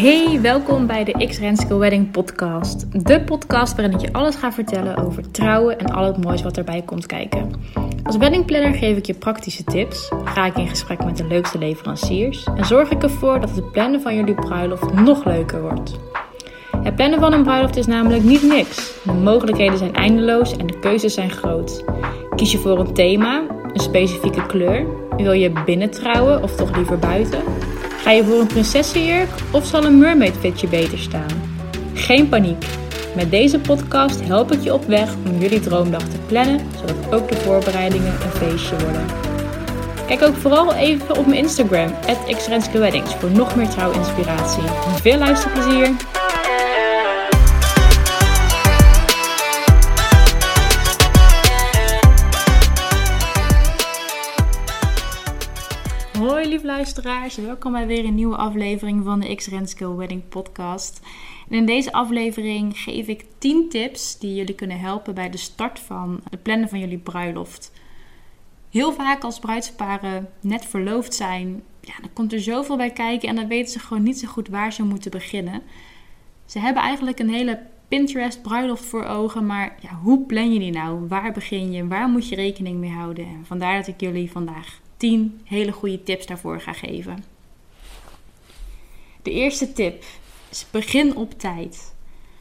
Hey, welkom bij de X Renske Wedding podcast. De podcast waarin ik je alles ga vertellen over trouwen en al het moois wat erbij komt kijken. Als weddingplanner geef ik je praktische tips, ga ik in gesprek met de leukste leveranciers en zorg ik ervoor dat het plannen van jullie bruiloft nog leuker wordt. Het plannen van een bruiloft is namelijk niet niks. De mogelijkheden zijn eindeloos en de keuzes zijn groot. Kies je voor een thema, een specifieke kleur? Wil je binnen trouwen of toch liever buiten? Ga je voor een prinsessenjurk of zal een mermaid fitje beter staan? Geen paniek. Met deze podcast help ik je op weg om jullie droomdag te plannen, zodat ook de voorbereidingen een feestje worden. Kijk ook vooral even op mijn Instagram, @xrenskweddings, voor nog meer trouwinspiratie. Veel luisterplezier! Luisteraars, welkom bij weer een nieuwe aflevering van de X Renske Wedding Podcast. In deze aflevering geef ik 10 tips die jullie kunnen helpen bij de start van het plannen van jullie bruiloft. Heel vaak als bruidsparen net verloofd zijn, ja, dan komt er zoveel bij kijken en dan weten ze gewoon niet zo goed waar ze moeten beginnen. Ze hebben eigenlijk een hele Pinterest bruiloft voor ogen, maar ja, hoe plan je die nou? Waar begin je? Waar moet je rekening mee houden? En vandaar dat ik jullie vandaag 10 hele goede tips daarvoor ga geven. De eerste tip is begin op tijd.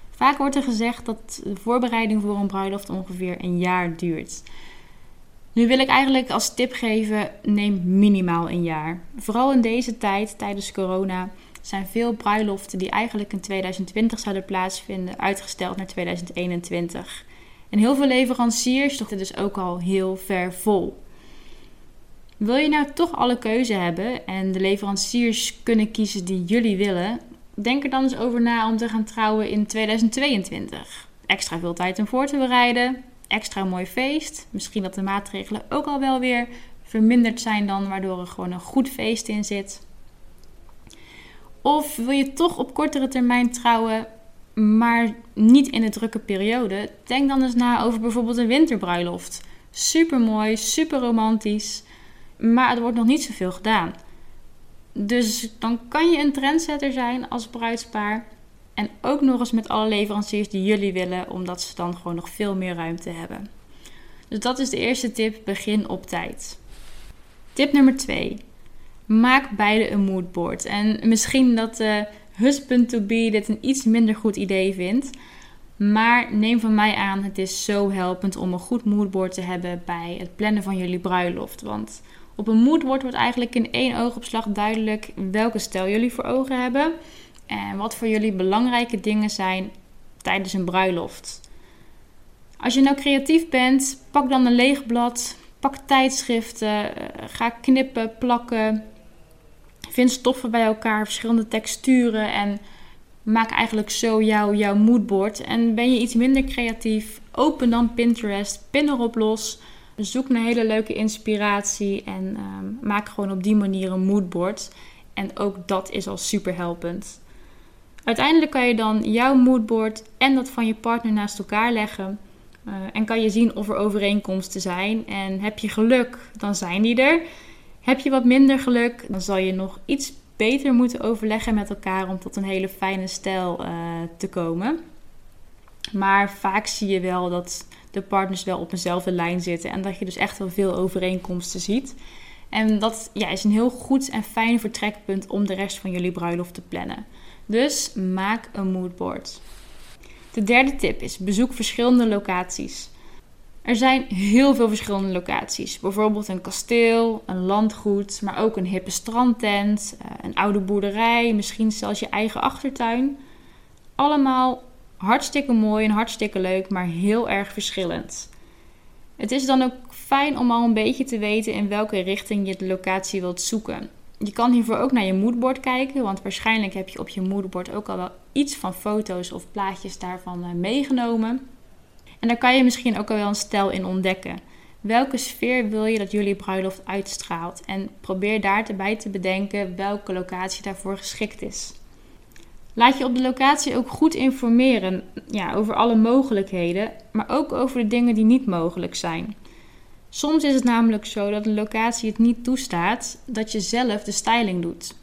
Vaak wordt er gezegd dat de voorbereiding voor een bruiloft ongeveer een jaar duurt. Nu wil ik eigenlijk als tip geven: neem minimaal een jaar. Vooral in deze tijd, tijdens corona, zijn veel bruiloften die eigenlijk in 2020 zouden plaatsvinden uitgesteld naar 2021. En heel veel leveranciers zitten dus ook al heel ver vol. Wil je nou toch alle keuze hebben en de leveranciers kunnen kiezen die jullie willen? Denk er dan eens over na om te gaan trouwen in 2022. Extra veel tijd om voor te bereiden, extra mooi feest. Misschien dat de maatregelen ook al wel weer verminderd zijn dan, waardoor er gewoon een goed feest in zit. Of wil je toch op kortere termijn trouwen, maar niet in de drukke periode? Denk dan eens na over bijvoorbeeld een winterbruiloft. Super mooi, super romantisch, maar er wordt nog niet zoveel gedaan. Dus dan kan je een trendsetter zijn als bruidspaar. En ook nog eens met alle leveranciers die jullie willen, omdat ze dan gewoon nog veel meer ruimte hebben. Dus dat is de eerste tip: begin op tijd. Tip nummer 2. Maak beide een moodboard. En misschien dat de husband to be dit een iets minder goed idee vindt. Maar neem van mij aan, het is zo helpend om een goed moodboard te hebben bij het plannen van jullie bruiloft. Want op een moodboard wordt eigenlijk in één oogopslag duidelijk welke stijl jullie voor ogen hebben. En wat voor jullie belangrijke dingen zijn tijdens een bruiloft. Als je nou creatief bent, pak dan een leeg blad. Pak tijdschriften. Eh, ga knippen, plakken. Vind stoffen bij elkaar, verschillende texturen. En maak eigenlijk zo jouw, jouw moodboard. En ben je iets minder creatief, open dan Pinterest. Pin erop los. Zoek naar hele leuke inspiratie. En ehm, maak gewoon op die manier een moodboard. En ook dat is al super helpend. Uiteindelijk kan je dan jouw moodboard en dat van je partner naast elkaar leggen. Uh, en kan je zien of er overeenkomsten zijn. En heb je geluk, dan zijn die er. Heb je wat minder geluk, dan zal je nog iets beter moeten overleggen met elkaar om tot een hele fijne stijl uh, te komen. Maar vaak zie je wel dat de partners wel op dezelfde lijn zitten en dat je dus echt wel veel overeenkomsten ziet. En dat ja, is een heel goed en fijn vertrekpunt om de rest van jullie bruiloft te plannen. Dus maak een moodboard. De derde tip is bezoek verschillende locaties. Er zijn heel veel verschillende locaties. Bijvoorbeeld een kasteel, een landgoed, maar ook een hippe strandtent, eh, een oude boerderij, misschien zelfs je eigen achtertuin. Allemaal hartstikke mooi en hartstikke leuk, maar heel erg verschillend. Het is dan ook fijn om al een beetje te weten in welke richting je de locatie wilt zoeken. Je kan hiervoor ook naar je moodboard kijken, want waarschijnlijk heb je op je moodboard ook al wel iets van foto's of plaatjes daarvan eh, meegenomen. En daar kan je misschien ook al wel een stijl in ontdekken. Welke sfeer wil je dat jullie bruiloft uitstraalt? En probeer daarbij te bedenken welke locatie daarvoor geschikt is. Laat je op de locatie ook goed informeren ja, over alle mogelijkheden, maar ook over de dingen die niet mogelijk zijn. Soms is het namelijk zo dat een locatie het niet toestaat dat je zelf de styling doet.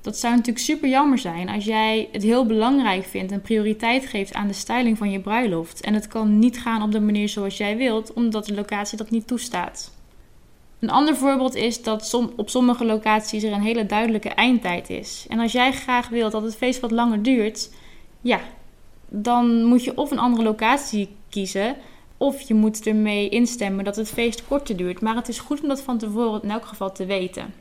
Dat zou natuurlijk super jammer zijn als jij het heel belangrijk vindt en prioriteit geeft aan de styling van je bruiloft. En het kan niet gaan op de manier zoals jij wilt, omdat de locatie dat niet toestaat. Een ander voorbeeld is dat op sommige locaties er een hele duidelijke eindtijd is. En als jij graag wilt dat het feest wat langer duurt, ja, dan moet je of een andere locatie kiezen. Of je moet ermee instemmen dat het feest korter duurt. Maar het is goed om dat van tevoren in elk geval te weten.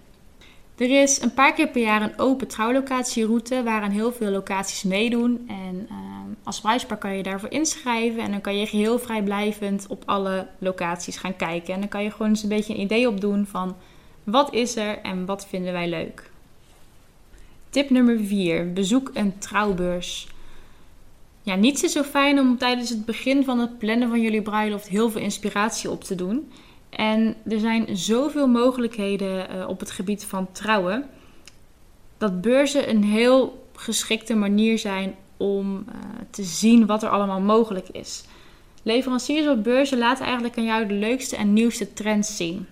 Er is een paar keer per jaar een open trouwlocatieroute waaraan heel veel locaties meedoen. En uh, als bruidspaar kan je daarvoor inschrijven en dan kan je geheel vrijblijvend op alle locaties gaan kijken. En dan kan je gewoon eens een beetje een idee opdoen van wat is er en wat vinden wij leuk. Tip nummer 4. Bezoek een trouwbeurs. Ja, niets is zo fijn om tijdens het begin van het plannen van jullie bruiloft heel veel inspiratie op te doen. En er zijn zoveel mogelijkheden uh, op het gebied van trouwen. Dat beurzen een heel geschikte manier zijn om uh, te zien wat er allemaal mogelijk is. Leveranciers op beurzen laten eigenlijk aan jou de leukste en nieuwste trends zien.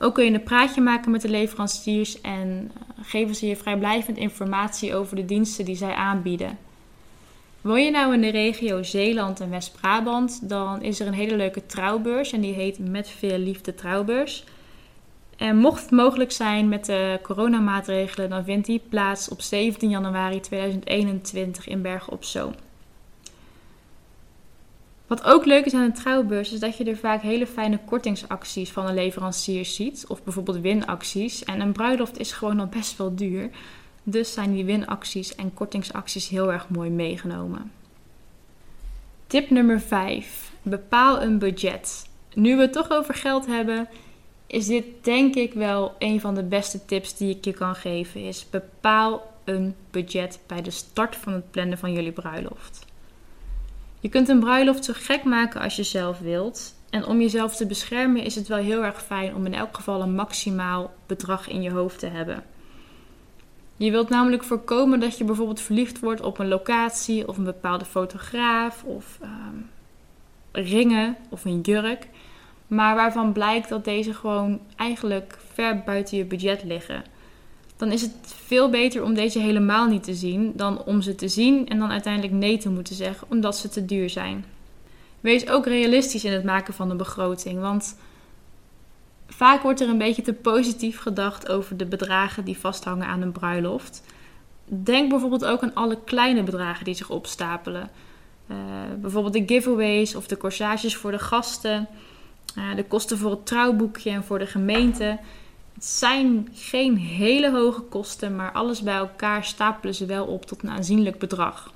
Ook kun je een praatje maken met de leveranciers en uh, geven ze je vrijblijvend informatie over de diensten die zij aanbieden. Woon je nou in de regio Zeeland en West-Brabant, dan is er een hele leuke trouwbeurs en die heet Met Veel Liefde Trouwbeurs. En mocht het mogelijk zijn met de coronamaatregelen, dan vindt die plaats op 17 januari 2021 in Bergen op Zoom. Wat ook leuk is aan een trouwbeurs, is dat je er vaak hele fijne kortingsacties van de leveranciers ziet. Of bijvoorbeeld winacties. En een bruiloft is gewoon al best wel duur. Dus zijn die winacties en kortingsacties heel erg mooi meegenomen. Tip nummer 5. Bepaal een budget. Nu we het toch over geld hebben, is dit denk ik wel een van de beste tips die ik je kan geven. Is bepaal een budget bij de start van het plannen van jullie bruiloft. Je kunt een bruiloft zo gek maken als je zelf wilt. En om jezelf te beschermen is het wel heel erg fijn om in elk geval een maximaal bedrag in je hoofd te hebben. Je wilt namelijk voorkomen dat je bijvoorbeeld verliefd wordt op een locatie of een bepaalde fotograaf of ehm, ringen of een jurk. Maar waarvan blijkt dat deze gewoon eigenlijk ver buiten je budget liggen. Dan is het veel beter om deze helemaal niet te zien dan om ze te zien en dan uiteindelijk nee te moeten zeggen omdat ze te duur zijn. Wees ook realistisch in het maken van een begroting, want Vaak wordt er een beetje te positief gedacht over de bedragen die vasthangen aan een bruiloft. Denk bijvoorbeeld ook aan alle kleine bedragen die zich opstapelen. Uh, bijvoorbeeld de giveaways of de corsages voor de gasten, de kosten voor het trouwboekje en voor de gemeente. Het zijn geen hele hoge kosten, maar alles bij elkaar stapelen ze wel op tot een aanzienlijk bedrag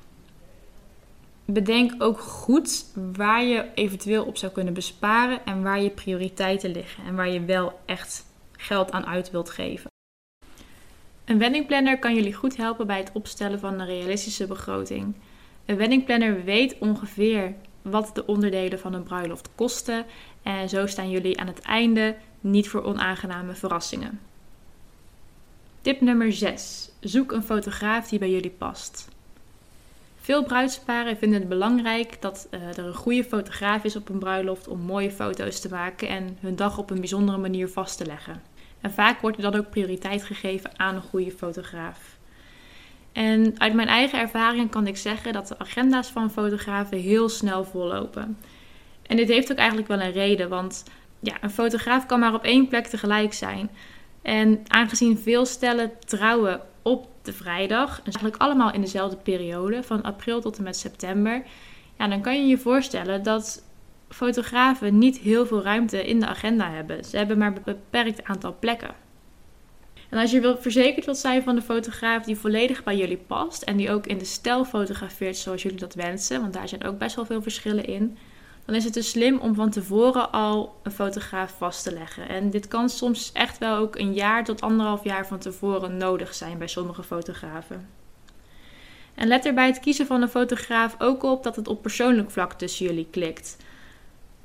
bedenk ook goed waar je eventueel op zou kunnen besparen en waar je prioriteiten liggen en waar je wel echt geld aan uit wilt geven. Een weddingplanner kan jullie goed helpen bij het opstellen van een realistische begroting. Een weddingplanner weet ongeveer wat de onderdelen van een bruiloft kosten en zo staan jullie aan het einde niet voor onaangename verrassingen. Tip nummer 6. Zoek een fotograaf die bij jullie past. Veel bruidsparen vinden het belangrijk dat uh, er een goede fotograaf is op een bruiloft om mooie foto's te maken en hun dag op een bijzondere manier vast te leggen. En vaak wordt er dan ook prioriteit gegeven aan een goede fotograaf. En uit mijn eigen ervaring kan ik zeggen dat de agenda's van fotografen heel snel vollopen. En dit heeft ook eigenlijk wel een reden, want ja, een fotograaf kan maar op één plek tegelijk zijn. En aangezien veel stellen trouwen op de vrijdag. En eigenlijk allemaal in dezelfde periode, van april tot en met september. Ja, dan kan je je voorstellen dat fotografen niet heel veel ruimte in de agenda hebben. Ze hebben maar een beperkt aantal plekken. En als je verzekerd wilt zijn van de fotograaf die volledig bij jullie past en die ook in de stijl fotografeert zoals jullie dat wensen, want daar zijn ook best wel veel verschillen in, dan is het dus slim om van tevoren al een fotograaf vast te leggen. En dit kan soms echt wel ook een jaar tot anderhalf jaar van tevoren nodig zijn bij sommige fotografen. En let er bij het kiezen van een fotograaf ook op dat het op persoonlijk vlak tussen jullie klikt.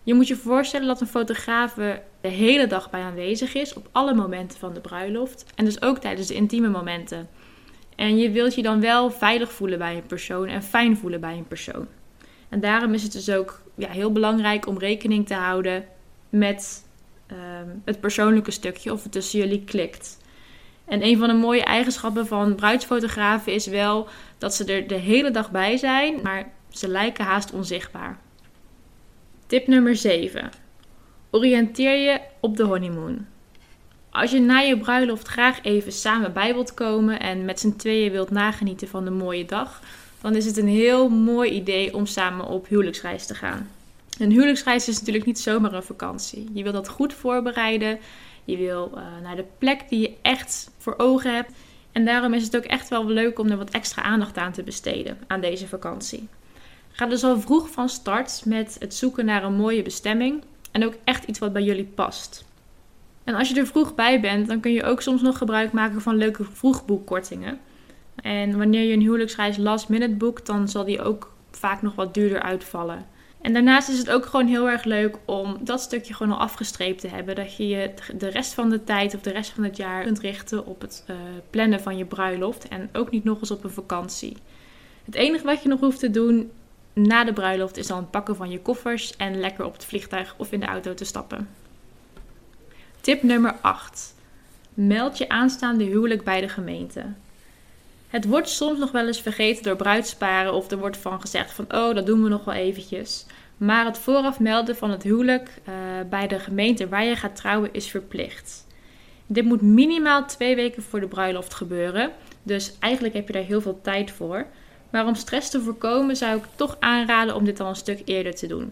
Je moet je voorstellen dat een fotograaf de hele dag bij aanwezig is op alle momenten van de bruiloft en dus ook tijdens de intieme momenten. En je wilt je dan wel veilig voelen bij een persoon en fijn voelen bij een persoon. En daarom is het dus ook ja, heel belangrijk om rekening te houden met ehm, het persoonlijke stukje of het tussen jullie klikt. En een van de mooie eigenschappen van bruidsfotografen is wel dat ze er de hele dag bij zijn, maar ze lijken haast onzichtbaar. Tip nummer 7. Oriënteer je op de honeymoon. Als je na je bruiloft graag even samen bij wilt komen en met z'n tweeën wilt nagenieten van de mooie dag, dan is het een heel mooi idee om samen op huwelijksreis te gaan. Een huwelijksreis is natuurlijk niet zomaar een vakantie. Je wilt dat goed voorbereiden. Je wil uh, naar de plek die je echt voor ogen hebt. En daarom is het ook echt wel leuk om er wat extra aandacht aan te besteden aan deze vakantie. Ga dus al vroeg van start met het zoeken naar een mooie bestemming en ook echt iets wat bij jullie past. En als je er vroeg bij bent, dan kun je ook soms nog gebruik maken van leuke vroegboekkortingen. En wanneer je een huwelijksreis last minute boekt, dan zal die ook vaak nog wat duurder uitvallen. En daarnaast is het ook gewoon heel erg leuk om dat stukje gewoon al afgestreept te hebben. Dat je je de rest van de tijd of de rest van het jaar kunt richten op het uh, plannen van je bruiloft. En ook niet nog eens op een vakantie. Het enige wat je nog hoeft te doen na de bruiloft is dan het pakken van je koffers en lekker op het vliegtuig of in de auto te stappen. Tip nummer 8. Meld je aanstaande huwelijk bij de gemeente. Het wordt soms nog wel eens vergeten door bruidsparen of er wordt van gezegd van oh dat doen we nog wel eventjes. Maar het vooraf melden van het huwelijk uh, bij de gemeente waar je gaat trouwen is verplicht. Dit moet minimaal twee weken voor de bruiloft gebeuren. Dus eigenlijk heb je daar heel veel tijd voor. Maar om stress te voorkomen zou ik toch aanraden om dit al een stuk eerder te doen.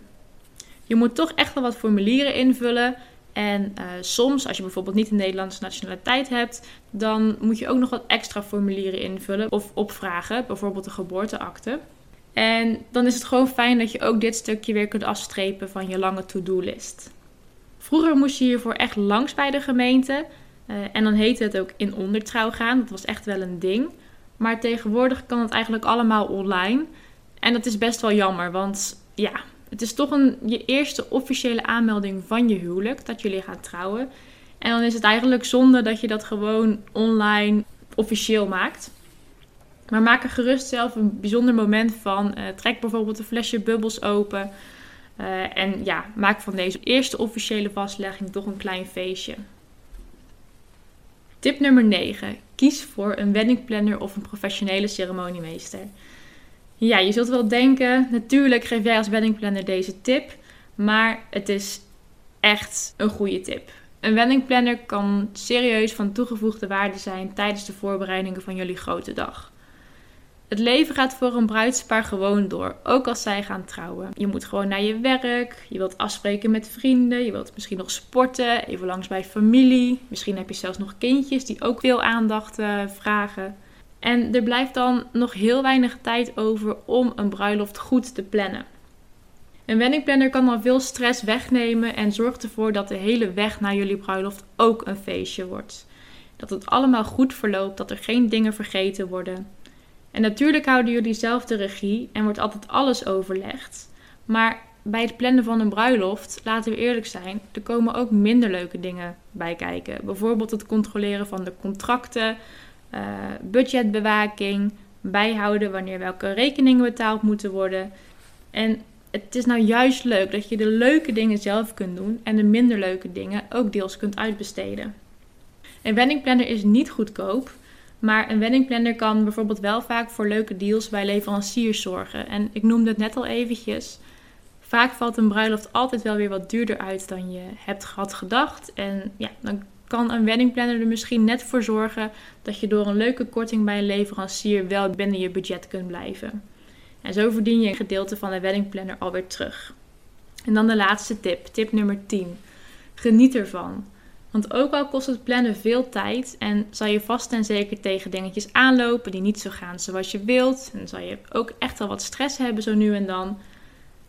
Je moet toch echt wel wat formulieren invullen. En uh, soms, als je bijvoorbeeld niet een Nederlandse nationaliteit hebt, dan moet je ook nog wat extra formulieren invullen of opvragen, bijvoorbeeld de geboorteakte. En dan is het gewoon fijn dat je ook dit stukje weer kunt afstrepen van je lange to-do-list. Vroeger moest je hiervoor echt langs bij de gemeente. Uh, en dan heette het ook in ondertrouw gaan. Dat was echt wel een ding. Maar tegenwoordig kan het eigenlijk allemaal online. En dat is best wel jammer, want ja, het is toch een, je eerste officiële aanmelding van je huwelijk dat jullie gaan trouwen. En dan is het eigenlijk zonde dat je dat gewoon online officieel maakt. Maar maak er gerust zelf een bijzonder moment van. Uh, trek bijvoorbeeld een flesje bubbels open. Uh, en ja, maak van deze eerste officiële vastlegging toch een klein feestje. Tip nummer 9. Kies voor een weddingplanner of een professionele ceremoniemeester. Ja, je zult wel denken, natuurlijk geef jij als weddingplanner deze tip, maar het is echt een goede tip. Een weddingplanner kan serieus van toegevoegde waarde zijn tijdens de voorbereidingen van jullie grote dag. Het leven gaat voor een bruidspaar gewoon door, ook als zij gaan trouwen. Je moet gewoon naar je werk, je wilt afspreken met vrienden, je wilt misschien nog sporten, even langs bij familie. Misschien heb je zelfs nog kindjes die ook veel aandacht uh, vragen. En er blijft dan nog heel weinig tijd over om een bruiloft goed te plannen. Een weddingplanner kan dan veel stress wegnemen en zorgt ervoor dat de hele weg naar jullie bruiloft ook een feestje wordt. Dat het allemaal goed verloopt, dat er geen dingen vergeten worden. En natuurlijk houden jullie zelf de regie en wordt altijd alles overlegd. Maar bij het plannen van een bruiloft, laten we eerlijk zijn, er komen ook minder leuke dingen bij kijken. Bijvoorbeeld het controleren van de contracten, uh, budgetbewaking, bijhouden wanneer welke rekeningen betaald moeten worden. En het is nou juist leuk dat je de leuke dingen zelf kunt doen en de minder leuke dingen ook deels kunt uitbesteden. Een weddingplanner is niet goedkoop, maar een weddingplanner kan bijvoorbeeld wel vaak voor leuke deals bij leveranciers zorgen. En ik noemde het net al eventjes. Vaak valt een bruiloft altijd wel weer wat duurder uit dan je hebt gehad gedacht. En ja, dan kan een weddingplanner er misschien net voor zorgen dat je door een leuke korting bij een leverancier wel binnen je budget kunt blijven. En zo verdien je een gedeelte van de weddingplanner alweer terug. En dan de laatste tip, tip nummer 10. Geniet ervan. Want ook al kost het plannen veel tijd en zal je vast en zeker tegen dingetjes aanlopen die niet zo gaan zoals je wilt. En zal je ook echt wel wat stress hebben zo nu en dan.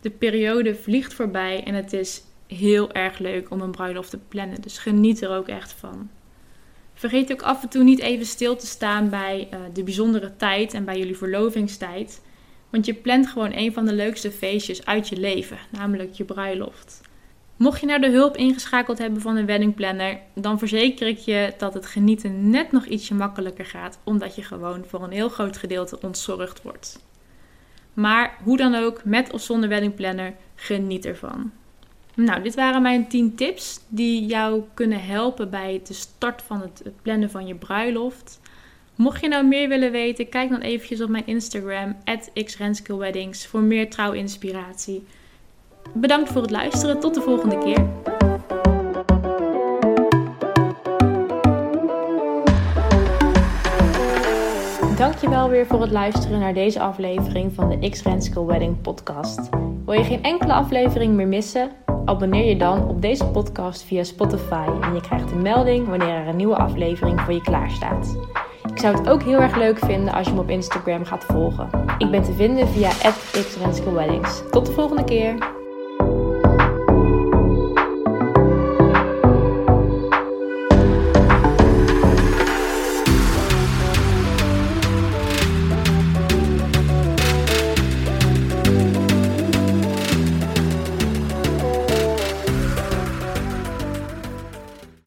De periode vliegt voorbij en het is heel erg leuk om een bruiloft te plannen. Dus geniet er ook echt van. Vergeet ook af en toe niet even stil te staan bij uh, de bijzondere tijd en bij jullie verlovingstijd. Want je plant gewoon een van de leukste feestjes uit je leven, namelijk je bruiloft. Mocht je nou de hulp ingeschakeld hebben van een weddingplanner, dan verzeker ik je dat het genieten net nog ietsje makkelijker gaat, omdat je gewoon voor een heel groot gedeelte ontzorgd wordt. Maar hoe dan ook, met of zonder weddingplanner, geniet ervan. Nou, dit waren mijn 10 tips die jou kunnen helpen bij de start van het, plannen van je bruiloft. Mocht je nou meer willen weten, kijk dan eventjes op mijn Instagram, xrenskillweddings, voor meer trouwinspiratie. Bedankt voor het luisteren, tot de volgende keer. Dankjewel weer voor het luisteren naar deze aflevering van de X Renskill Wedding podcast. Wil je geen enkele aflevering meer missen? Abonneer je dan op deze podcast via Spotify en je krijgt een melding wanneer er een nieuwe aflevering voor je klaar staat. Ik zou het ook heel erg leuk vinden als je me op Instagram gaat volgen. Ik ben te vinden via @xrenskillweddings. Tot de volgende keer.